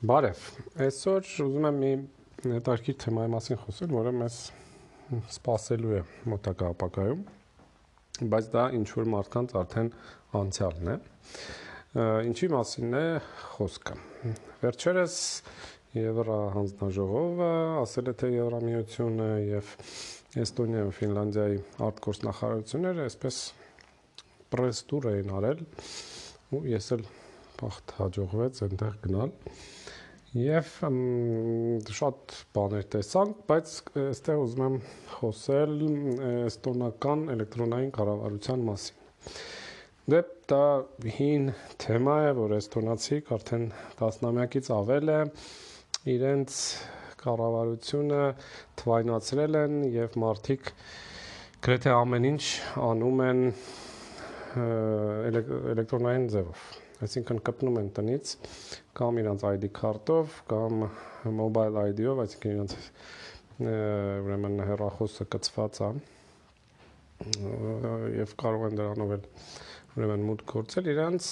Բարև։ Այսօր ուզում եմ մի հետաքրքիր թեմայի մասին խոսել, որը մեզ սпасելու է մոտակա ապակայում, բայց դա ինչ որ մարդկանց արդեն անցյալն է։ Ինչի մասին է խոսքը։ Վերջերս Եվրա հանձնաժողովը ասել է, թե Եվրամիությունը եւ Էստոնիա ու Ֆինլանդիայի արտգործնախարարությունները այսպես պրես տուր էին արել ու ես էլ բախտ հաջողվեց այնտեղ գնալ Եվ շատ բաներ տեսանք, բայց այստեղ ուզում եմ խոսել էստոնական էլեկտրոնային կառավարության մասին։ Դե դա հին թեմա է, որ էստոնացիք արդեն 10-ամյակից ավել է իրենց կառավարությունը թվայնացրել են եւ մարդիկ գրեթե ամեն ինչ անում են էլեկտրոնային ձևով այսինքն կպնում են տնից կամ իրանց ID քարտով կամ mobile ID-ով, այսինքն իրանց ուրեմն հեռախոսը կցված է եւ կարող են դրանով էլ ուրեմն մուտք գործել իրանց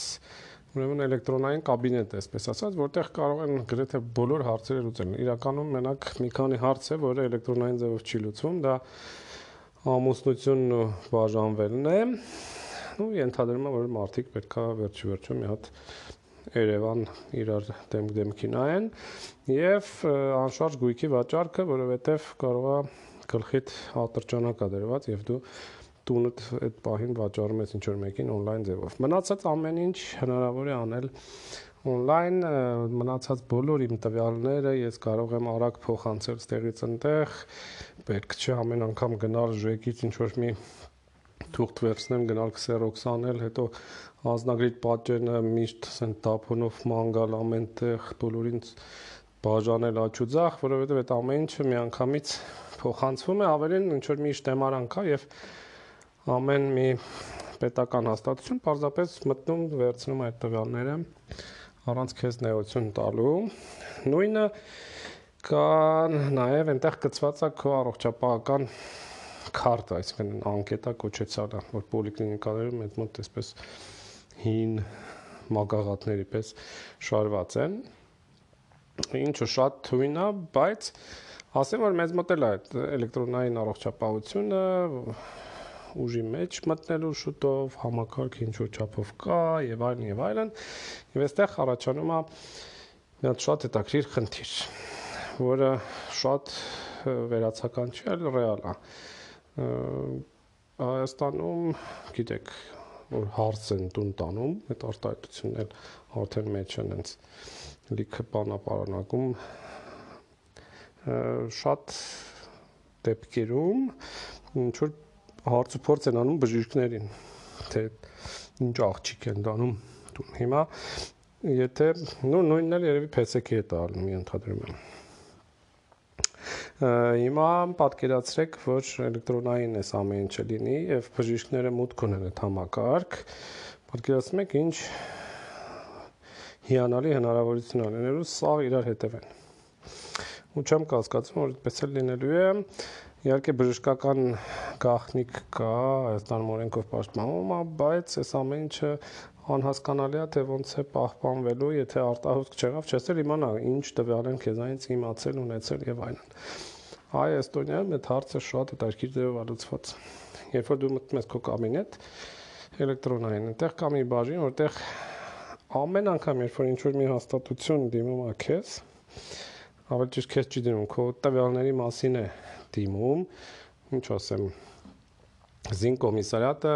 ուրեմն էլեկտրոնային կաբինետ այսպես ասած, որտեղ կարող են գրեթե բոլոր հարցերը լուծել։ Իրականում մենակ մի քանի հարց է, որը էլեկտրոնային ձևով չի լուծվում, դա ամուսնությունն ու բաժանվելն է ու ենթադրում եմ որ մարդիկ պետքա վերջի վերջո մի հատ Երևան իրար դեմք դեմքի նայեն եւ անշարժ գույքի վաճառքը, որովհետեւ կարողա գլխիդ ատրճանակ ա դրված եւ դու տունդ այդ պահին վաճառում ես ինչ որ մեկին on-line ձևով։ Մնացած ամեն ինչ հնարավոր է անել on-line մնացած բոլոր իմ տվյալները ես կարող եմ արագ փոխանցել ստեղից այնտեղ պետք չէ ամեն անգամ գնալ ժեկից ինչ որ մի թուղթ վերցնեմ, գնալ քսերոքս անել, հետո ազնագրիտ պատճենը միշտ ասեն տափոնով մանգալ ամենտեղ բոլորին բաժանել աչուձախ, որովհետև այդ ամեն ինչը միանգամից փոխանցվում է, ավելին ինչ որ մի շտեմարան կա եւ ամեն մի պետական հաստատություն պարզապես մտնում վերցնում այդ տվյալները առանց քեզ նեղություն տալու։ Նույնը կա նաև այնտեղ գծված է քո առողջապահական քարտ, այսինքն անկետա կոչեցալը, որ պոլիկլինիկաներում այդ մոտ այսպես հին մագաղատների պես շարված են։ Ինչը շատ թույն է, բայց ասեմ որ մեզ մոտ էլ այդ էլեկտրոնային առողջապահությունը ուժի մեջ մտնելու շուտով համակարգ ինչ որ չափով կա եւ այլն եւ այլն եւ այստեղ առաջանում է մի հատ շատ հետաքրիր խնդիր որը շատ վերացական չի, այլ ռեալ է։ Հայաստանում, գիտեք, որ հարց են տուն տանում, այդ արտահայտությունն արդեն մեջ են հենց լիքը բանապարանակում շատ դեպքերում ինչ որ հարց ու փորձ են անում բժիշկներին, թե ինչ աղջիկ են դանում տուն։ Հիմա եթե նո նույնն էլ երևի փեսեքի է տալնում, ենթադրում եմ Հիմա պատկերացրեք, որ էլեկտրոնային էս ամեն ինչը լինի եւ բժիշկները մուտք ունեն այդ համակարգ։ Պատկերացնում եք ինչ հիանալի հնարավորություն ունենելու սա իրար հետևեն։ Ու չեմ կասկածում, որ այդպես էլ լինելու է։ Իհարկե բժշկական գաղտնիք կա, Հայաստանում օրենքով պաշտպանվում է, բայց այս ամեն ինչը անհասկանալի է թե ոնց է պահպանվելու, եթե արտահոսք չեղավ, չես էլ իմանա ինչ տվյալ են քեզանից իմացել, ունեցել եւ այլն։ Այ Էստոնիայում այդ հարցը շատ հետաքրքիր ձևով լուծված։ Երբ որ դու մտնում ես քո կաբինետ էլեկտրոնային, այնտեղ կա մի բաժին, որտեղ ամեն անգամ երբ որ ինչ որ մի հաստատություն դիմում է քեզ, ավելի ճիշտ քեզ չի դիմում, քո տվյալների մասին է դիմում, ինչ ասեմ, զին կոմիսարիատը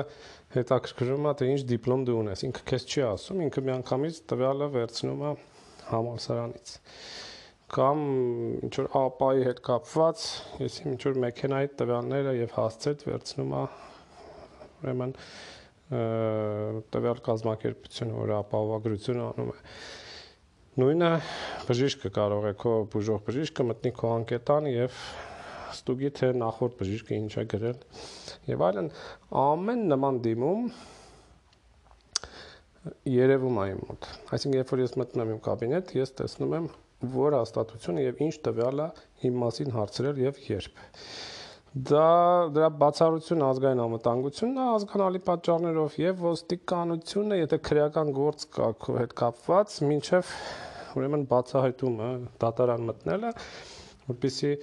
հետաքրքրում է թե ինչ դիպլոմ դու ունես։ Ինքը քեզ չի ասում, ինքը միանգամից տվյալը վերցնում է համալսարանից կամ ինչ որ ապայի հետ կապված, ես ինչ որ մեքենայի տվյալները եւ հասցետ վերցնում է ուրեմն տվյալ կազմակերպությունը, որը ապահովագրություն անում է։ Նույնը բժիշկը կարող է քո բուժող բժիշկը մտնի քո անկետան եւ ստուգի թե նախորդ բժիշկը ինչ է գրել եւ այլն ամեն նման դիմում երևում է իմ մոտ այսինքն երբ որ ես մտնում եմ իմ կաբինետ ես տեսնում եմ որ հաստատությունը եւ ինչ տվյալ է իմ մասին հարցրել եւ երբ դա դրա բացառություն ազգային անվտանգությունն է ազգանալի պատճառներով եւ ոստիկանությունը եթե քրեական գործ կա քո հետ կապված, ինչեվ ուրեմն բացահայտումը, դատարան մտնելը, որպեսի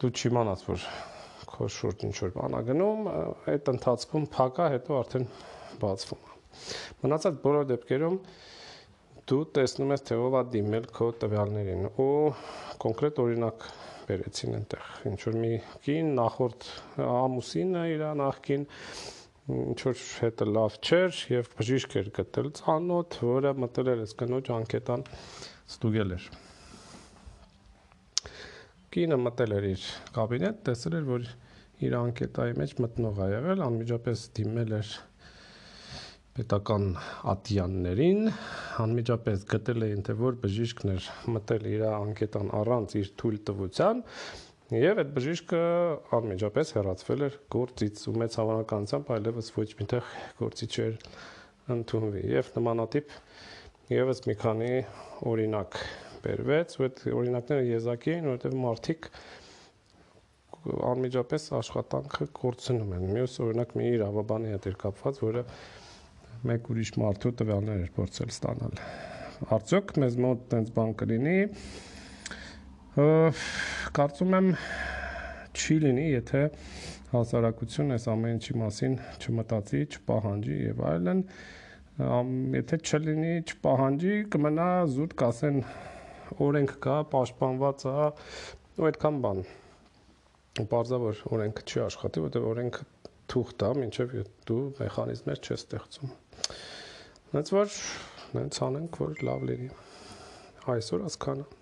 դու չիմանաս, որ քո շուրջ ինչ որ բան ա գնում, այդ ընթացքում փակա, հետո արդեն բացվում է։ Մնացած բոլոր դեպքերում դու տեսնում ես թե ով է դիմել քո տվյալներին ու կոնկրետ օրինակ բերեցին այնտեղ ինչ որ մի կին նախորդ ամուսինը իր նախքին ինչ որ հետը լավ չէր եւ բժիշկ էր գտել ցանոթ, որը մտել էր այս կնոջ անկետան ստուգել էր։ Կինը մտել էր իր կաբինետ, տեսել էր, որ իր անկետայի մեջ մտնող ա եղել, անմիջապես դիմել էր պետական ատյաններին անմիջապես գտել էին թե որ բժիշկն էր մտել իր անկետան առանց իր թույլ տվության եւ այդ բժիշկը անմիջապես հեռացվել էր գործից ու մեծ հավանականությամբ այլևս ոչ միտեղ գործի չէր ընդունվի եւ նմանատիպ եւս մի քանի օրինակ բերվեց ու այդ օրինակները եզակի են որովհետեւ մարդիկ անմիջապես աշխատանքը կորցնում են մյուս օրինակ մի իրավաբանի հետ էր կապված որը մեկ ուրիշ մարդու տվյալներ էր փորձել ստանալ։ Արդյոք մեզ մոտ այնպես բան կլինի։ Կարծում եմ չի լինի, եթե հասարակություն այս ամեն ինչի մասին չմտածի, չպահանջի եւ այլն, եթե չլինի, չպահանջի, կմնա զուտ կասեն օրենք կա, պաշտպանված է, ու այդքան բան։ Պարզավոր օրենքը չի աշխատի, որտեղ օրենքը թուղթ է, ինչեւ դու մեխանիզմներ չես ստեղծում։ Հենց որ նենց անենք, որ լավ լինի։ Այսօր ասքանը